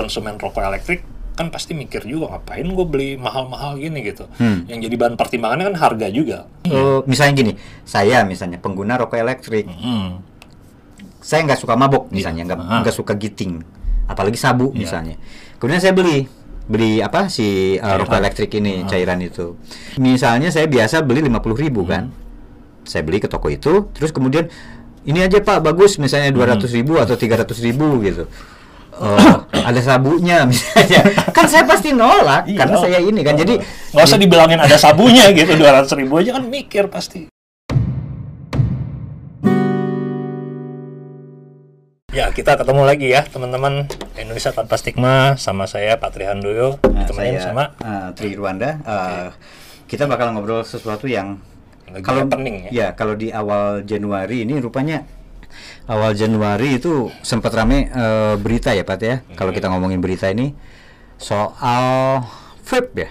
konsumen rokok elektrik kan pasti mikir juga ngapain gue beli mahal-mahal gini gitu. Hmm. Yang jadi bahan pertimbangannya kan harga juga. Oh, misalnya gini, saya misalnya pengguna rokok elektrik, Hmm. saya nggak suka mabok misalnya, nggak Ah. nggak suka giting, apalagi sabu Iya. misalnya. Kemudian saya beli beli apa si uh, rokok elektrik ini Ah. cairan itu. Misalnya saya biasa beli 50.000 ribu kan, saya beli ke toko itu, terus kemudian ini aja pak bagus misalnya 200.000 ribu atau 300.000 ribu gitu. Oh, ada sabunya misalnya. kan saya pasti nolak Iya. karena saya ini kan. Jadi nggak usah dibilangin ada sabunya gitu 200 ribu aja kan mikir pasti. Ya kita ketemu lagi ya teman-teman Indonesia tanpa stigma sama saya Patri Handoyo Nah, ditemenin saya sama uh, Tri Rwanda. Uh, Kita bakal ngobrol sesuatu yang Lagi kalau ya. ya kalau di awal Januari ini rupanya awal Januari itu sempat rame uh, berita ya Pat ya. Kalau kita ngomongin berita ini soal vape ya.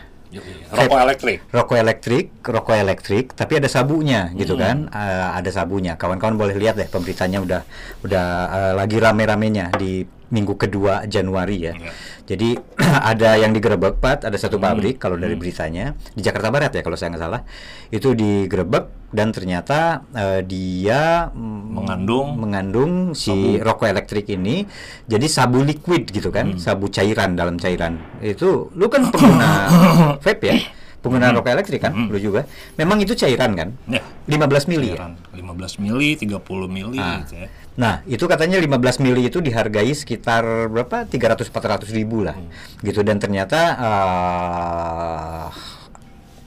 rokok elektrik. Rokok elektrik, rokok elektrik, tapi ada sabunya gitu kan? Uh, ada sabunya. Kawan-kawan boleh lihat deh pemberitanya udah udah uh, lagi rame-ramenya di minggu kedua Januari ya. Iya. Jadi ada yang digerebek Pat, ada satu pabrik kalau dari beritanya di Jakarta Barat ya kalau saya nggak salah. Itu digerebek dan ternyata eh, dia mm, Mengandung mengandung si rokok elektrik ini jadi sabu liquid gitu kan, sabu cairan dalam cairan. Itu lu kan pengguna vape ya? Pengguna rokok elektrik kan, lu juga. Memang itu cairan kan? ya 15 mili ya? cairan 15 mili, 30 mili Ah. gitu ya. Nah, itu katanya 15 mili itu dihargai sekitar berapa? 300-400 ribu lah. Gitu dan ternyata eh,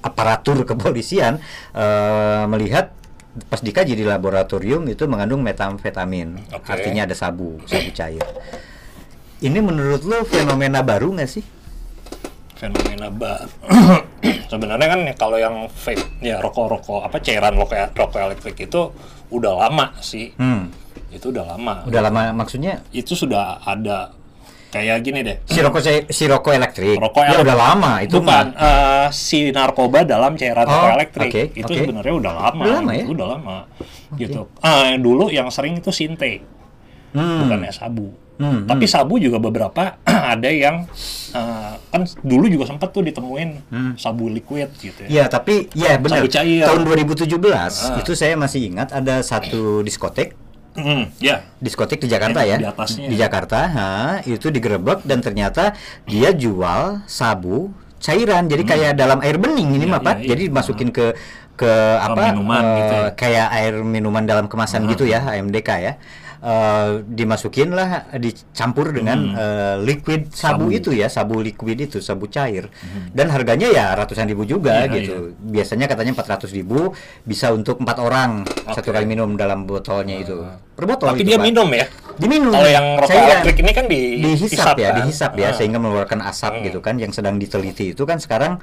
aparatur kepolisian eh, melihat pas dikaji di laboratorium itu mengandung metamfetamin. Oke. Artinya ada sabu, sabu cair. Ini menurut lo fenomena baru nggak sih? fenomena ba sebenarnya kan ya kalau yang vape ya rokok-rokok apa cairan rokok rokok elektrik itu udah lama sih Hmm. itu udah lama Udah lama maksudnya itu sudah ada kayak gini deh si rokok si rokok elektrik. rokok ya elektrik. udah lama itu bukan mah. eh, si narkoba dalam cairan Oh, rokok elektrik oke, itu oke. sebenarnya udah lama Udah lama ya? udah lama gitu Ah, dulu yang sering itu sinte Hmm. bukannya sabu Hmm, tapi sabu juga beberapa ada yang eh, kan dulu juga sempat tuh ditemuin sabu liquid gitu ya Iya, tapi ya benar. Tahun 2017 Ah. itu saya masih ingat ada satu diskotek, Hmm, ya diskotek di Jakarta Ya, ya. di atasnya. Di Jakarta, ha, itu digerebek dan ternyata dia jual sabu cairan. Jadi kayak dalam air bening ini mah, Pak. iya, iya. Jadi dimasukin ke ke apa? minuman eh, gitu ya. kayak air minuman dalam kemasan gitu ya, AMDK ya. Eh, dimasukin lah dicampur dengan eh, liquid sabu, Hmm. Sabu. itu ya sabu liquid itu sabu cair dan harganya ya ratusan ribu juga Iya, gitu biasanya katanya 400 ribu bisa untuk empat orang satu kali minum dalam botolnya itu per botol tapi itu, dia Pak. minum ya diminum kalau yang rokok Cairan. elektrik ini kan di dihisap ya kan? dihisap ya Ah. sehingga mengeluarkan asap Hmm. gitu kan yang sedang diteliti itu kan sekarang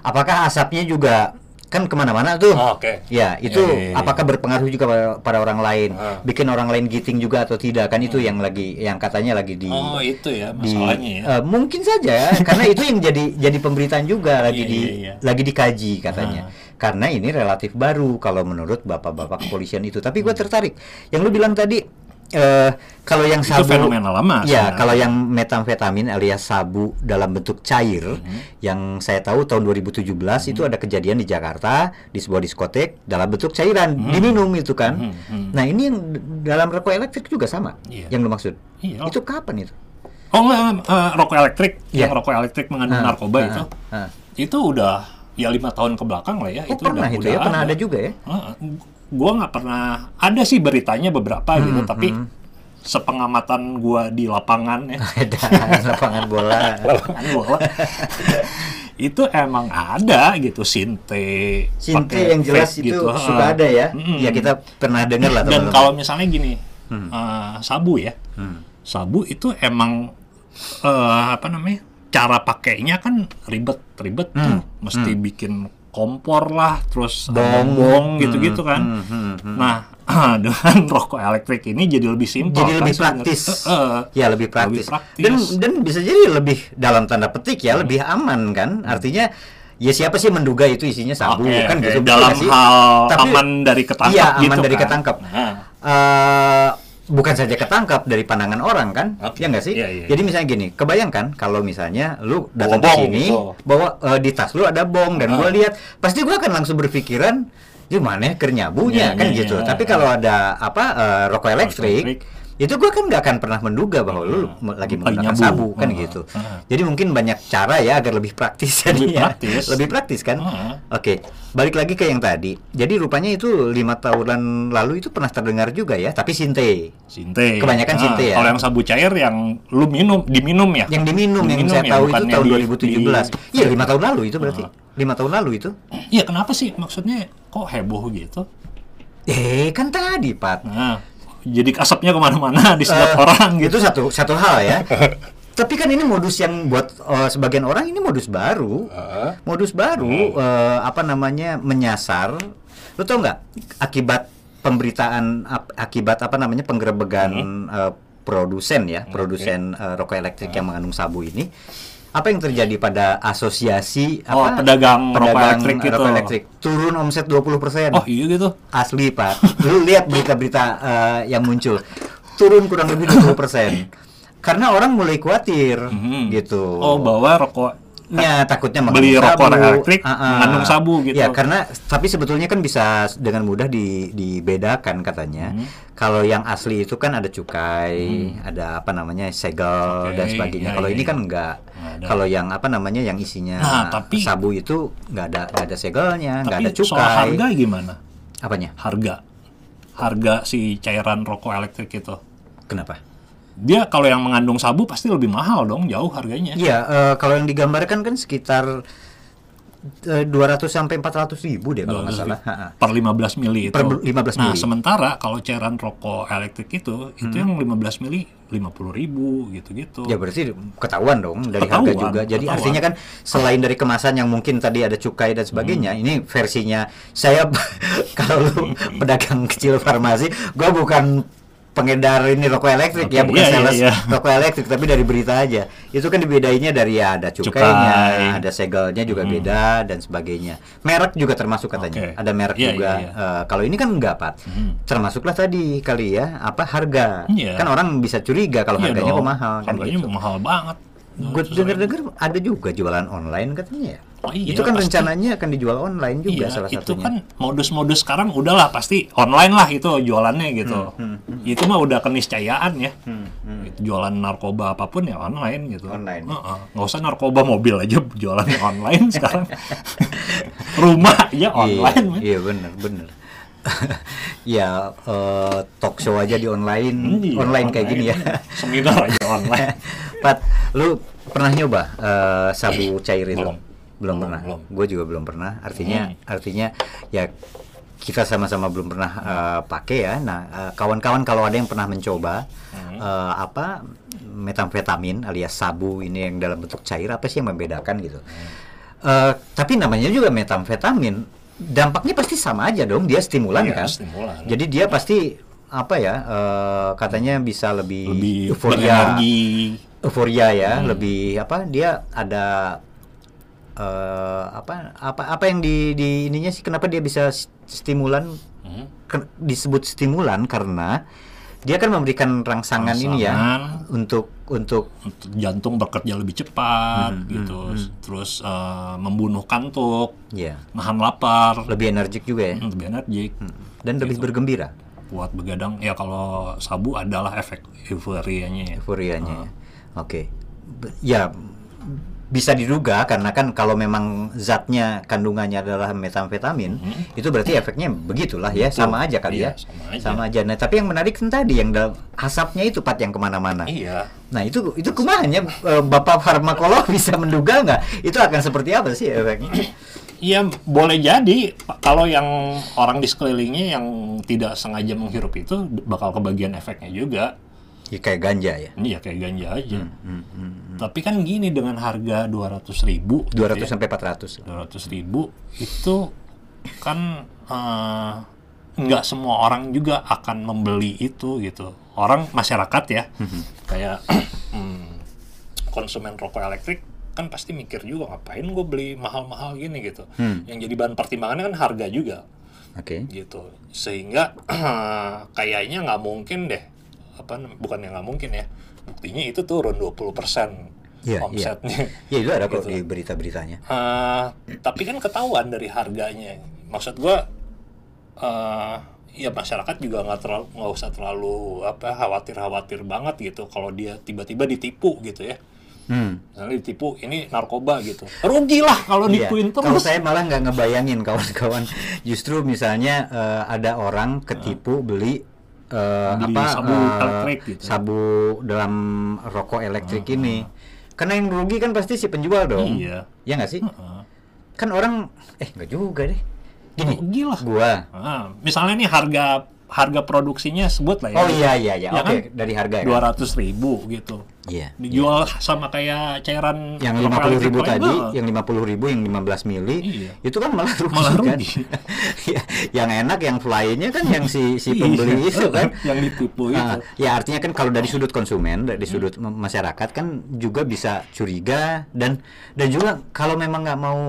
apakah asapnya juga kan ke mana-mana tuh Oh, oke Ya, itu Iya, iya, iya. apakah berpengaruh juga pada, pada orang lain? Ah. Bikin orang lain giting juga atau tidak? Kan itu yang lagi yang katanya lagi di oh itu ya di masalahnya ya eh, mungkin saja karena itu yang jadi jadi pemberitaan juga lagi Iya, di iya, iya. lagi dikaji katanya. Ah. Karena ini relatif baru kalau menurut bapak-bapak kepolisian itu. Tapi gue tertarik. Yang lu bilang tadi eh kalau yang itu sabu fenomena lama Ya, sebenarnya. kalau yang metamfetamin alias sabu dalam bentuk cair, Mhm. yang saya tahu tahun 2017 itu ada kejadian di Jakarta di sebuah diskotek dalam bentuk cairan diminum itu kan. Mhm, mhm. Nah ini yang dalam rokok elektrik juga sama, Iya. yang lu maksud? Iya. Itu kapan itu? oh enggak eh, rokok elektrik Iya. yang rokok elektrik mengandung Ah, narkoba ah, itu ah. itu udah ya lima tahun ke belakang lah ya Oh itu pernah udah, itu udah ya, pernah ada juga ya? Gua nggak pernah ada sih beritanya beberapa gitu Hmm, tapi sepengamatan gua di lapangan ya Ada lapangan bola. lapangan bola itu emang ada gitu sinte Sinte pakai yang jelas itu gitu. suka Ah. ada ya. Mm-mm. Ya kita pernah dengar lah dan kalau misalnya gini eh, sabu ya Hmm. sabu itu emang eh, apa namanya cara pakainya kan ribet ribet tuh mesti bikin kompor lah terus Hmm. Bong. bong gitu-gitu kan Hmm, hmm, hmm. nah dengan rokok elektrik ini jadi lebih simpel jadi kan lebih praktis. Eh. ya lebih praktis. praktis. Dan dan bisa jadi lebih dalam tanda petik ya lebih aman kan. Artinya ya siapa sih menduga itu isinya sabu Oke, kan oke. gitu dalam sih? hal Tapi- aman dari ketangkap Iya, aman gitu dari kan. ketangkap. Nah, Eh, bukan saja ketangkap dari pandangan orang kan Oke. ya nggak sih Iya, iya, jadi misalnya gini kebayangkan kalau misalnya lu datang ke sini gitu. bawa eh, di tas lu ada bom dan Ah. gua lihat pasti gua akan langsung berpikiran gimana ya kernyabunya kan iya, gitu iya. tapi kalau ada apa eh, rokok elektrik. Itu gua kan nggak akan pernah menduga bahwa lu Hmm. lagi menggunakan nyabu. sabu kan Ah, gitu ah. jadi mungkin banyak cara ya agar lebih praktis Lebih jadinya. praktis. lebih praktis kan Ah. Oke, balik lagi ke yang tadi. Jadi rupanya itu lima tahunan lalu itu pernah terdengar juga ya, tapi sinte. Sinte. Kebanyakan Nah, sinte ya. Kalau yang sabu cair yang lu minum, diminum ya. Yang diminum, yang Diminum saya ya, tahu itu tahun di- 2017. di- Iya, lima tahun lalu itu berarti. Lima tahun lalu itu. Iya, kenapa sih? Maksudnya kok heboh gitu? Eh, kan tadi, Pat. Nah, jadi asapnya ke mana-mana di setiap Eh, orang gitu. Itu satu satu hal ya. Tapi kan ini modus yang buat eh, sebagian orang ini modus baru. Heeh. Modus baru eh, apa namanya menyasar. Lu tau nggak akibat pemberitaan ap- akibat apa namanya penggerebegan eh, produsen ya, produsen eh, rokok elektrik yang mengandung sabu ini. Apa yang terjadi pada asosiasi Oh, apa pedagang rokok elektrik gitu. elektrik? Turun omset 20%. Oh, iya gitu. Asli Pak. Lu lihat berita-berita eh, yang muncul. Turun kurang lebih 20%. Karena orang mulai khawatir Mhm. gitu. Oh, bawa rokok Ya, takutnya Beli mengandung rokok sabu. elektrik, Ah, ah. mengandung sabu gitu. Ya, karena tapi sebetulnya kan bisa dengan mudah di, dibedakan katanya. Hmm. Kalau yang asli itu kan ada cukai, ada apa namanya segel Oke, dan sebagainya. ya, Kalau ya, ini ya. kan enggak. Kalau yang apa namanya yang isinya Nah, tapi- sabu itu nggak ada nggak ada segelnya, nggak Tapi ada cukai. soal harga gimana? Apanya? Harga. Harga si cairan rokok elektrik itu. Kenapa? Dia kalau yang mengandung sabu pasti lebih mahal dong, jauh harganya. Iya, eh, kalau yang digambarkan kan sekitar eh, 200 sampai 400 ribu deh kalau nggak salah. Per 15 mili itu. Per 15 Nah, mili. sementara kalau cairan rokok elektrik itu, itu Hmm. yang 15 mili 50 ribu gitu-gitu. Ya berarti ketahuan dong dari harga Ketahuan, juga. Jadi ketahuan. artinya kan selain dari kemasan yang mungkin tadi ada cukai dan sebagainya, Hmm. ini versinya saya kalau lu pedagang kecil farmasi, gua bukan pengedar ini rokok elektrik ya, Oke, bukan iya, iya, sales iya. rokok elektrik tapi dari berita aja. Itu kan dibedainnya dari ya ada cukainya, Cukai. ada segelnya juga beda dan sebagainya. Merek juga termasuk katanya. Ada merek Iya, juga. iya, iya. Eh, kalau ini kan enggak, Pak. Termasuklah tadi kali ya, apa harga. Iya. Kan orang bisa curiga kalau Iya harganya dong, kok mahal kan Harganya gitu. mahal banget. Gue denger-denger ada juga jualan online katanya ya. Oh iya, itu kan pasti. rencananya akan dijual online juga Iya, salah itu satunya. kan modus-modus sekarang udahlah pasti online lah itu jualannya gitu. Hmm, Itu mah udah keniscayaan ya. Itu jualan narkoba apa pun ya online gitu. Online. Heeh. Nggak usah narkoba mobil aja jualan online sekarang. Rumah aja online. Iya, iya bener bener. ya eh, talk show aja di online, Iya, online kayak gini ya. Seminar aja online. Pat, lu pernah nyoba eh, sabu cair itu? Belum. Belum Belum, pernah. belum. Gue juga belum pernah. Artinya, Hmm. artinya ya kita sama-sama belum pernah eh, pakai ya. Nah, eh, kawan-kawan kalau ada yang pernah mencoba Hmm. eh, apa metamfetamin alias sabu ini yang dalam bentuk cair apa sih yang membedakan gitu? Hmm. Eh, tapi namanya juga metamfetamin. Dampaknya pasti sama aja dong. Dia stimulan Iya, kan. stimulan. Jadi dia pasti apa ya? eh, katanya bisa lebih, Lebih euforia. Euforia ya Hmm. lebih apa dia ada eh, apa apa apa yang di di ininya sih kenapa dia bisa stimulan Hmm. Ken- disebut stimulan karena dia kan memberikan rangsangan, ini ya Rangsangan. untuk untuk Untuk jantung bekerja lebih cepat Hmm, gitu. Terus eh, membunuh kantuk, ya nahan lapar, lebih energik juga ya hmm, lebih energik. dan lebih bergembira buat begadang ya kalau sabu adalah efek euforianya ya. euforianya ya. Oke B- ya bisa diduga karena kan kalau memang zatnya kandungannya adalah metamfetamin itu berarti efeknya begitulah ya Betul. sama aja kali Iya, ya sama aja. Nah tapi yang menarik kan tadi yang dalam asapnya itu pat yang ke mana-mana. Iya. Nah itu itu kumahanya eh, bapak farmakolog bisa menduga nggak itu akan seperti apa sih efeknya? Iya boleh jadi kalau yang orang di sekelilingnya yang tidak sengaja menghirup itu bakal kebagian efeknya juga. Ya, kayak ganja ya. Ini ya kayak ganja aja. Hmm, hmm, hmm. Tapi kan gini dengan harga 200 ribu, 200 sampai 400. 200 ribu itu kan eh, nggak semua orang juga akan membeli itu gitu. Orang masyarakat ya, kayak hmm, konsumen rokok elektrik kan pasti mikir juga ngapain gue beli mahal-mahal gini gitu. Hmm. Yang jadi bahan pertimbangannya kan harga juga Oke. gitu. Sehingga kayaknya nggak mungkin deh apa bukan yang nggak mungkin ya buktinya itu turun 20% Iya, iya. omsetnya Ya itu ada kok Gitu. di berita-beritanya. Eh, tapi kan ketahuan dari harganya. Maksud gua eh ya masyarakat juga nggak terlalu nggak usah terlalu apa khawatir-khawatir banget gitu kalau dia tiba-tiba ditipu gitu ya. Hmm. Misalnya ditipu ini narkoba gitu. Rugi lah kalau Iya. Kalau terus. saya malah nggak ngebayangin kawan-kawan. Justru misalnya eh, ada orang ketipu beli eh, Beli apa sabu eh, elektrik gitu. sabu dalam rokok elektrik ini. Karena yang rugi kan pasti si penjual dong. Iya. Ya nggak sih? Heeh. Kan orang eh nggak juga deh. Gini, Rugi lah. gua. Ah, misalnya nih harga harga produksinya sebut lah ya. Oh iya iya iya. Ya Oke, kan? dari harga ya. Dua ratus ribu gitu. Iya. Dijual sama kayak cairan Yang lima puluh ribu tadi, heeh. yang lima puluh ribu, yang 15 mili, Iya. itu kan malah rugi Malah kan? rugi. Ya, yang enak, yang fly-nya kan yang si si Iya. pembeli itu kan. yang ditipu itu. Ah, ya artinya kan kalau dari sudut konsumen, dari sudut m- masyarakat kan juga bisa curiga dan dan juga kalau memang nggak mau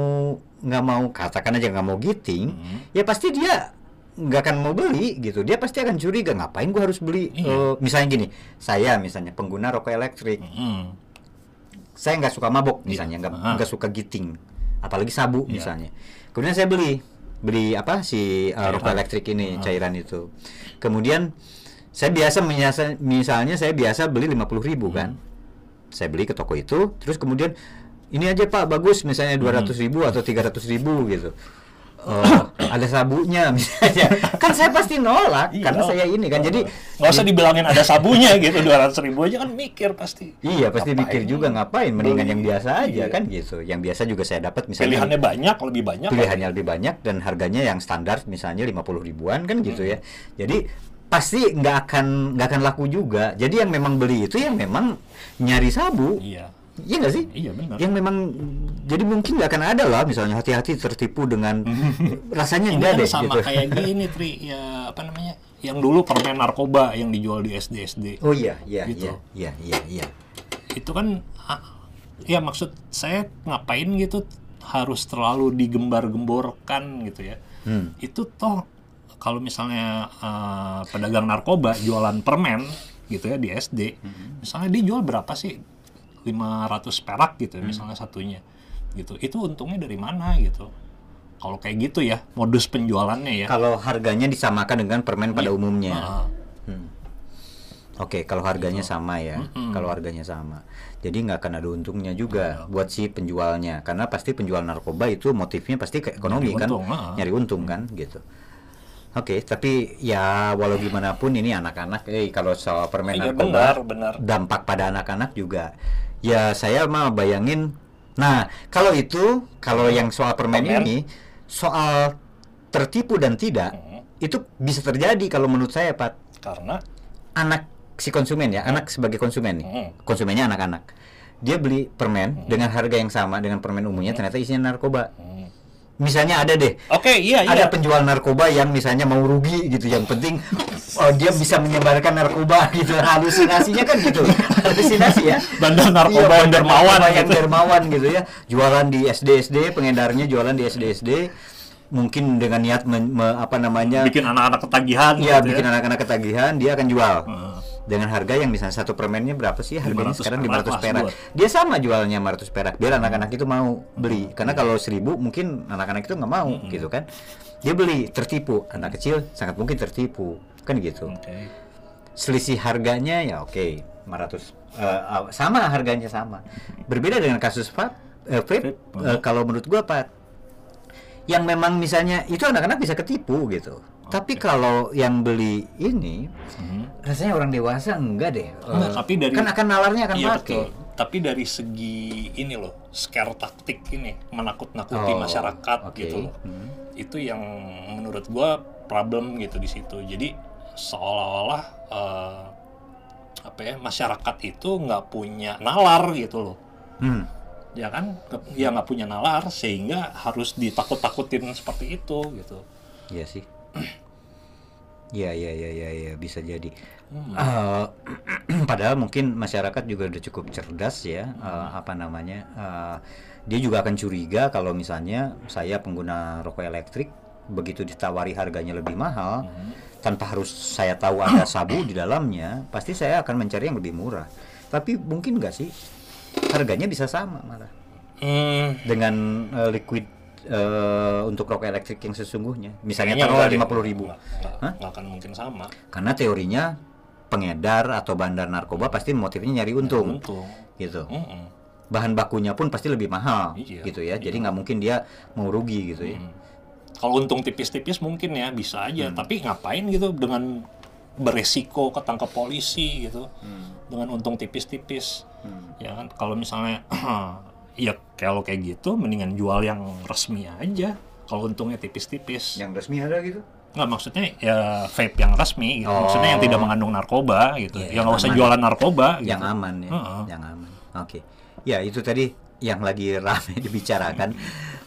nggak mau katakan aja nggak mau giting, Hmm. ya pasti dia nggak akan mau beli gitu. Dia pasti akan curiga ngapain gua harus beli. Iya. Eh, misalnya gini, saya misalnya pengguna rokok elektrik, Hmm. saya nggak suka mabok misalnya, nggak Ah. nggak suka giting, apalagi sabu Iya. misalnya. Kemudian saya beli beli apa si uh, rokok elektrik ini Ah. cairan itu. Kemudian saya biasa menyasa- misalnya saya biasa beli 50.000 ribu kan, saya beli ke toko itu, terus kemudian ini aja pak bagus misalnya 200.000 ribu atau 300.000 ribu gitu. Oh, ada sabunya misalnya, kan saya pasti nolak Iya. karena saya ini kan, jadi nggak usah dibilangin ada sabunya gitu dua ratus ribu aja kan mikir pasti. Iya pasti Ngapain? mikir juga ngapain mendingan yang biasa aja Iya. kan gitu. Yang biasa juga saya dapat misalnya Pilihannya banyak, lebih banyak. pilihannya lebih banyak dan harganya yang standar misalnya 50 ribuan kan gitu ya. Jadi pasti nggak akan nggak akan laku juga. Jadi yang memang beli itu yang memang nyari sabu. Iya, Iya nggak sih? iya benar. Yang memang jadi mungkin nggak akan ada lah misalnya hati-hati tertipu dengan rasanya enggak deh sama gitu. kayak gini Tri, ya apa namanya? Yang dulu permen narkoba yang dijual di SD SD. Oh iya iya Gitu. iya iya iya iya. Itu kan ya maksud saya ngapain gitu harus terlalu digembar-gemborkan gitu ya. Hmm. Itu toh kalau misalnya eh, pedagang narkoba jualan permen gitu ya di SD, Hmm. misalnya dia jual berapa sih? 500 perak gitu ya, Hmm. misalnya satunya. Gitu. Itu untungnya dari mana gitu. Kalau kayak gitu ya, modus penjualannya ya. Kalau harganya disamakan dengan permen pada umumnya. Ah, Hmm. Oke, kalau harganya Gitu. sama ya, Mm-mm. kalau harganya sama, jadi nggak akan ada untungnya juga buat si penjualnya, karena pasti penjual narkoba itu motifnya pasti ke ekonomi Nyari kan, untung, ah. nyari untung kan, gitu. Oke, tapi ya walau gimana pun ini anak-anak, eh kalau soal permen Iya, narkoba, benar, benar. dampak pada anak-anak juga, ya saya mah bayangin, nah kalau itu, kalau yang soal permen, Permen. ini, soal tertipu dan tidak, Hmm. itu bisa terjadi kalau menurut saya, Pak Karena anak si konsumen ya, anak sebagai konsumen nih, Hmm. konsumennya anak-anak, dia beli permen dengan harga yang sama dengan permen umumnya, ternyata isinya narkoba. hmm. Misalnya ada deh, Oke, iya ada iya. penjual narkoba yang misalnya mau rugi gitu, yang penting oh dia bisa menyebarkan narkoba gitu, halusinasinya kan gitu, halusinasi ya. Bandar narkoba Iya, yang dermawan narkoba yang gitu. dermawan gitu ya, jualan di SD SD, pengedarnya jualan di SD SD, mungkin dengan niat men- me- apa namanya, bikin anak-anak ketagihan Iya, gitu bikin ya. anak-anak ketagihan, dia akan jual. Heeh. Dengan harga yang misalnya satu permennya berapa sih? Harganya 500 sekarang perak 500 lah, perak. Dia sama jualnya 500 perak, biar anak-anak itu mau beli. Karena kalau 1000 mungkin anak-anak itu nggak mau gitu kan. Dia beli, tertipu. Anak kecil sangat mungkin tertipu. Kan gitu. Selisih harganya ya oke, 500 eh, eh, sama harganya sama. Berbeda dengan kasus vape, Vape, eh, kalau menurut gua Pat yang memang misalnya itu anak-anak bisa ketipu gitu. Tapi kalau yang beli ini Hmm. rasanya orang dewasa enggak deh. Enggak, Eh, tapi dari- kan akan nalarnya akan Iya pakai. betul. Tapi dari segi ini loh, scare taktik ini, menakut-nakuti Oh, masyarakat oke. gitu loh. Hmm. Itu yang menurut gua problem gitu di situ. Jadi seolah-olah eh, apa ya masyarakat itu nggak punya nalar gitu loh. Hmm. Ya kan, ya nggak punya nalar sehingga harus ditakut-takutin seperti itu gitu. Iya sih. Iya iya iya iya ya, bisa jadi. Hmm. Eh, padahal mungkin masyarakat juga udah cukup cerdas ya. eh, apa namanya? eh, dia juga akan curiga kalau misalnya saya pengguna rokok elektrik begitu ditawari harganya lebih mahal, Hmm. tanpa harus saya tahu ada sabu di dalamnya, pasti saya akan mencari yang lebih murah. Tapi mungkin nggak sih harganya bisa sama malah Hmm, dengan eh, liquid eh, untuk rokok elektrik yang sesungguhnya. Misalnya deh. lima puluh ribu. Nggak- akan mungkin sama. Karena teorinya pengedar atau bandar narkoba pasti motifnya nyari untung, Untung. gitu. Mm-mm. Bahan bakunya pun pasti lebih mahal, Iya, gitu ya. Jadi nggak mungkin dia mau rugi gitu ya. Hmm. Kalau untung tipis-tipis mungkin ya bisa aja, tapi ngapain gitu dengan beresiko ketangkap polisi gitu, dengan untung tipis-tipis, Hmm. ya kan? Kalau misalnya ya kalau kayak gitu, mendingan jual yang resmi aja. Kalau untungnya tipis-tipis, Yang resmi ada gitu? nggak maksudnya ya vape yang resmi, gitu. Oh. maksudnya yang tidak mengandung narkoba gitu, Iya, yang nggak usah jualan narkoba, gitu. Yang aman ya, Heeh. yang aman. Oke. Ya itu tadi yang lagi ramai dibicarakan.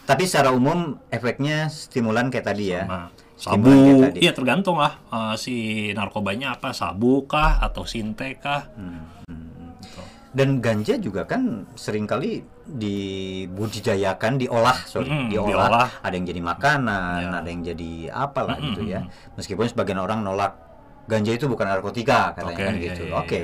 Tapi secara umum efeknya stimulan kayak tadi ya. Stimulan sabu, iya tergantung lah eh, si narkobanya apa, sabu kah atau sinte kah. Hmm. Dan ganja juga kan sering kali dibudidayakan, diolah, sorry, Mm, diolah. diolah. Ada yang jadi makanan, Ya. ada yang jadi apalah Mm, gitu mm, ya. mm. Meskipun sebagian orang nolak ganja itu bukan narkotika katanya Oke, kan iya, gitu. iya, Oke,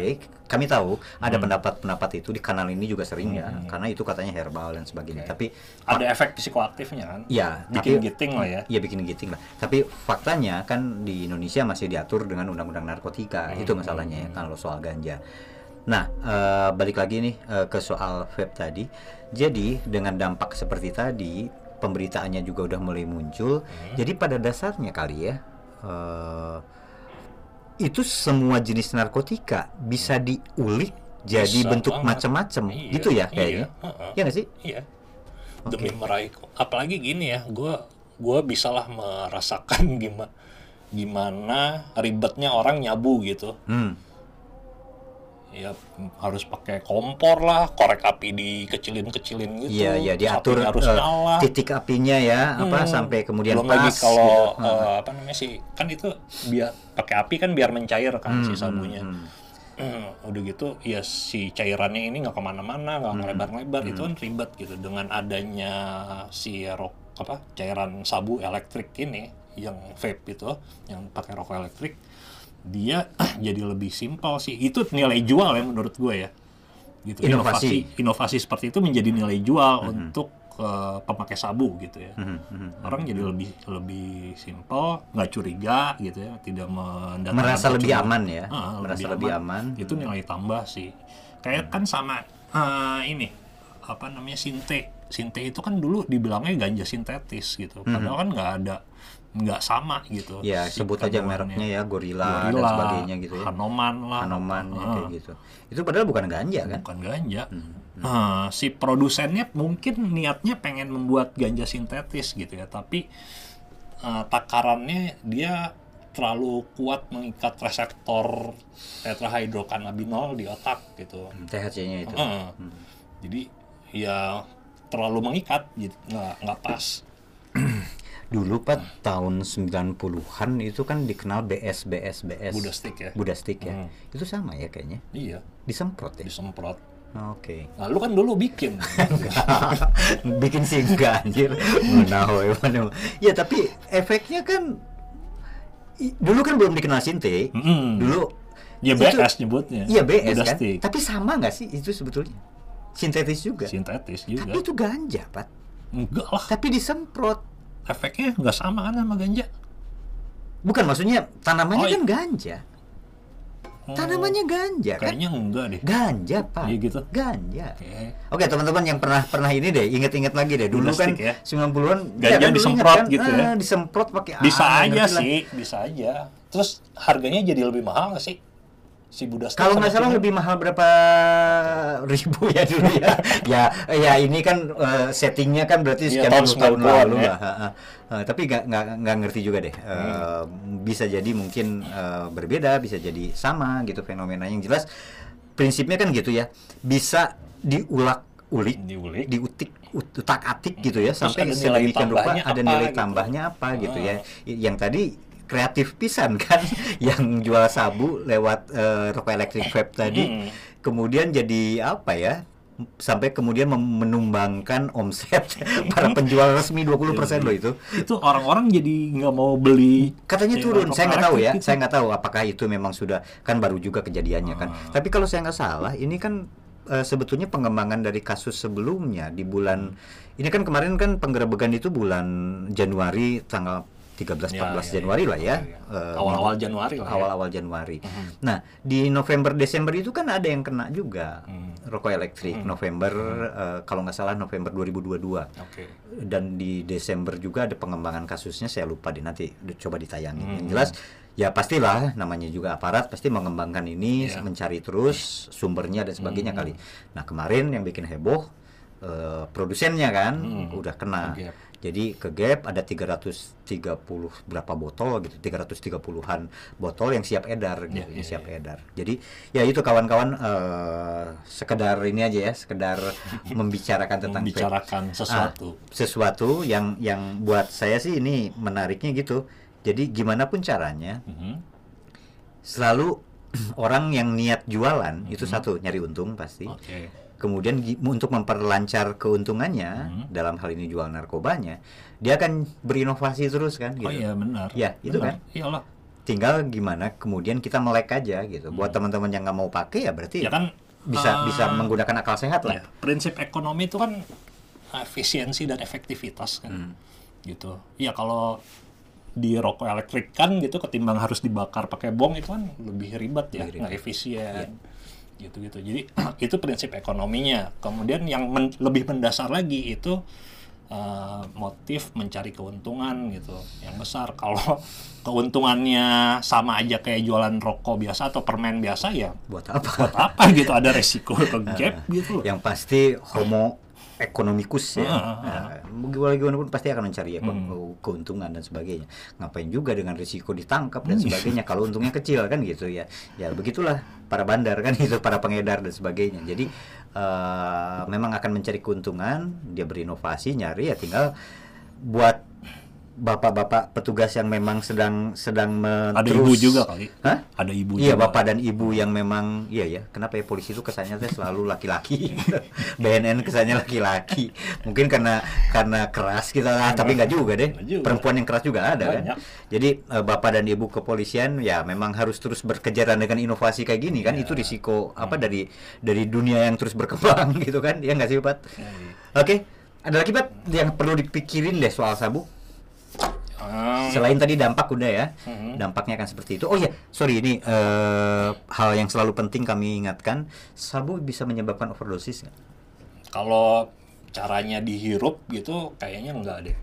kami tahu ada Hmm. pendapat-pendapat itu di kanal ini juga sering ya, Hmm. karena itu katanya herbal dan sebagainya. Oke. Tapi Ada efek psikoaktifnya kan? ya, Bikin tapi giting lah ya. Iya bikin giting lah. Tapi faktanya kan di Indonesia masih diatur dengan undang-undang narkotika. Hmm. Itu masalahnya ya kalau soal ganja. Nah, eh, balik lagi nih eh, ke soal vape tadi. Jadi dengan dampak seperti tadi, pemberitaannya juga udah mulai muncul. Hmm. Jadi pada dasarnya kali ya, eh, itu semua jenis narkotika bisa diulik jadi Bisa bentuk macam-macam, Iya, gitu ya kayaknya. Iya, heeh. Ya nggak sih? Iya. Demi meraih apalagi gini ya, gua gua bisalah merasakan gimana gimana ribetnya orang nyabu gitu. Hmm. Ya harus pakai kompor lah, korek api dikecilin-kecilin gitu. Iya, iya diatur harus eh, nyala. titik apinya ya, apa Hmm. sampai kemudian Belum pas. lagi kalau gitu. eh, apa namanya sih, kan itu biar pakai api kan biar mencair kan si sabunya. hmm. Hmm, udah gitu ya si cairannya ini nggak ke mana-mana nggak Hmm. ngelebar-lebar itu kan ribet gitu dengan adanya si rok apa cairan sabu elektrik ini yang vape itu yang pakai rokok elektrik dia jadi lebih simpel sih. Itu nilai jual ya menurut gue ya. Gitu Inovasi. inovasi. Inovasi seperti itu menjadi nilai jual untuk eh, pemakai sabu gitu ya. Hmm, hmm. orang jadi lebih lebih simpel nggak curiga gitu ya tidak mendatangkan merasa lebih aman ya, Ah, merasa lebih aman. itu nilai tambah sih. Kayak kan sama eh, ini apa namanya sinte. Sinte itu kan dulu dibilangnya ganja sintetis gitu. Padahal kan nggak ada nggak sama gitu Hmm. Ya sebut aja mereknya ya, gorila, dan Gorilla, sebagainya gitu ya. Hanoman lah Hanoman ya, kayak gitu. Itu padahal bukan ganja kan? bukan ganja Hmm, Nah, si produsennya mungkin niatnya pengen membuat ganja sintetis gitu ya tapi eh, takarannya dia terlalu kuat mengikat reseptor tetrahydrocannabinol di otak gitu THC-nya itu. Heeh. Jadi ya terlalu mengikat, gitu. nggak nggak pas. Dulu Pak tahun 90-an itu kan dikenal BS BS BS. Buddha stick ya. Buddha stick ya. Hmm. Itu sama ya kayaknya. Iya, Disemprot ya. disemprot. Oke. Nah, lu kan dulu bikin. bikin anjir woy, mana woy. ya tapi efeknya kan dulu kan belum dikenal sinte Mm-mm. dulu ya itu- BS nyebutnya. iya BS kan stick. tapi sama nggak sih itu sebetulnya sintetis juga Sintetis tapi juga. itu ganja pak Enggak lah, tapi disemprot efeknya nggak sama kan sama ganja. bukan maksudnya tanamannya Oh, kan ganja Oh, tanamannya ganja kan Kayaknya enggak deh. ganja pak Iya gitu. ganja Oke. Teman-teman yang pernah pernah ini deh inget-inget lagi deh dulu kan Plastik ya. 90-an Ganja kan dulu disemprot kan, gitu ya. ah, disemprot pakai Bisa ah, aja ngerti lah. sih, bisa aja. Terus harganya jadi lebih mahal nggak sih? Si Buddha Kalau nggak salah lebih mahal berapa ribu ya dulu ya. ya, ya ini kan eh, settingnya kan berarti Iya, sekian tahun puluh tahun 90-an lalu ya. lah. ha. Eh, tapi nggak nggak ngerti juga deh. Eh, Bisa jadi mungkin eh, berbeda, bisa jadi sama gitu fenomenanya. Yang jelas prinsipnya kan gitu ya. Bisa diulak ulik diulik. diutik utak atik gitu ya Terus sampai sedemikian rupa ada nilai gitu. tambahnya apa gitu ya Ah. Yang tadi kreatif pisan kan yang jual sabu lewat eh, rokok elektrik vape tadi Hmm. kemudian jadi apa ya sampai kemudian menumbangkan omset para penjual resmi 20% loh itu. itu orang-orang jadi nggak mau beli Katanya turun, saya nggak tahu ya, gitu. saya nggak tahu apakah itu memang sudah kan baru juga kejadiannya kan. Ah. Tapi kalau saya nggak salah, ini kan eh, sebetulnya pengembangan dari kasus sebelumnya di bulan ini kan kemarin kan penggerebekan itu bulan Januari tanggal 13 14 Ya, ya, Januari ya. lah ya. Ya, ya. Eh, Awal-awal Januari lah ya. Awal-awal Januari. Mhm. Nah, di November Desember itu kan ada yang kena juga Hmm. rokok elektrik. November eh, kalau nggak salah November 2022 oke dan di Desember juga ada pengembangan kasusnya saya lupa deh nanti coba ditayangin Hmm. yang jelas ya pastilah namanya juga aparat pasti mengembangkan ini Iya. mencari terus sumbernya dan sebagainya Hmm. kali nah kemarin yang bikin heboh eh, produsennya kan Hmm. udah kena Ke Gap. Jadi ke Gap ada 330 berapa botol gitu 330-an botol yang siap edar gitu Iya, yang iya, siap iya. edar jadi ya itu kawan-kawan eh, sekedar ini aja ya sekedar membicarakan tentang membicarakan sesuatu Ah, sesuatu yang yang buat saya sih ini menariknya gitu. Jadi gimana pun caranya Mhm. selalu orang yang niat jualan itu Mhm. satu nyari untung pasti. oke Kemudian untuk memperlancar keuntungannya Mhm. dalam hal ini jual narkobanya, dia akan berinovasi terus kan gitu. oh iya benar Ya, itu Benar. kan. iyalah Tinggal gimana kemudian kita melek aja gitu. Buat teman-teman yang nggak mau pakai ya berarti Hmm. ya kan bisa eh, bisa menggunakan akal sehat lah. ya, prinsip ekonomi itu kan efisiensi dan efektivitas kan Hmm. gitu ya kalau di rokok elektrik kan gitu ketimbang harus dibakar pakai bong itu kan lebih ribet ya Lebih nggak ribet. efisien gitu gitu jadi itu prinsip ekonominya. Kemudian yang men- lebih mendasar lagi itu eh, motif mencari keuntungan gitu. Yang besar kalau keuntungannya sama aja kayak jualan rokok biasa atau permen biasa ya Buat apa? buat apa gitu? Ada resiko ke gap gitu loh. Yang pasti homo ekonomikus ya. Ah, ah. Nah, gimana pun pasti akan mencari ya Hmm. keuntungan dan sebagainya. Ngapain juga dengan risiko ditangkap dan sebagainya kalau untungnya kecil kan gitu ya. Ya begitulah para bandar kan gitu, para pengedar dan sebagainya. Jadi eh, memang akan mencari keuntungan, dia berinovasi, nyari ya tinggal buat bapak-bapak petugas yang memang sedang sedang ada menerus- ibu juga kali? Hah? ada ibu Iya juga. bapak dan ibu yang memang iya ya kenapa ya polisi itu kesannya selalu laki-laki? BNN kesannya laki-laki. Mungkin karena karena keras kita ah, tapi nggak juga deh. juga. perempuan yang keras juga ada kan? Jadi eh, bapak dan ibu kepolisian ya memang harus terus berkejaran dengan inovasi kayak gini kan? Iya. itu risiko apa dari dari dunia yang terus berkembang gitu kan? Ya nggak sih Pat? Ya, iya. oke. Ada lagi Pat yang perlu dipikirin deh soal sabu Ah, Selain tadi dampak udah ya, Mhm. dampaknya akan seperti itu. Oh iya, sorry ini eh, hal yang selalu penting kami ingatkan, sabu bisa menyebabkan overdosis nggak? kalau caranya dihirup gitu kayaknya enggak deh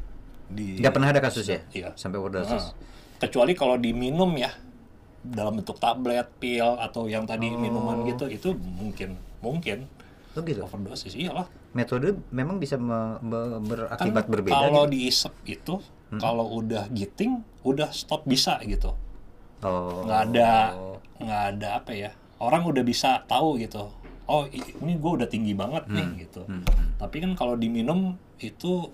di Nggak pernah ada kasus ya? Iya. Sampai overdosis. Nah, kecuali kalau diminum ya dalam bentuk tablet, pil atau yang tadi Oh. minuman gitu itu mungkin mungkin Oh gitu. overdosis iyalah Metode memang bisa me- me- kan berakibat berbeda. kalau gitu? diisep itu kalau udah giting udah stop bisa gitu Oh. nggak ada nggak ada apa ya orang udah bisa tahu gitu oh ini gue udah tinggi banget nih gitu Hmm. tapi kan kalau diminum itu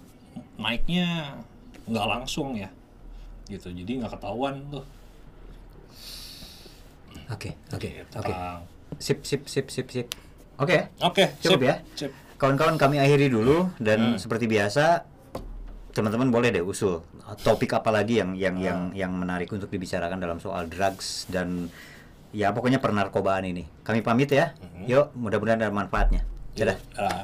naiknya nggak langsung ya gitu jadi nggak ketahuan tuh Oke, oke, Gitu, oke. Sip, sip, sip, sip, sip. Oke. oke Cukup sip, ya? Kawan-kawan kami akhiri dulu Hmm. dan seperti biasa teman-teman boleh deh usul topik apa lagi yang yang Hmm. yang yang menarik untuk dibicarakan dalam soal drugs dan ya pokoknya pernarkobaan ini. Kami pamit ya. Hmm. Yuk, mudah-mudahan ada manfaatnya. Dadah. Ah.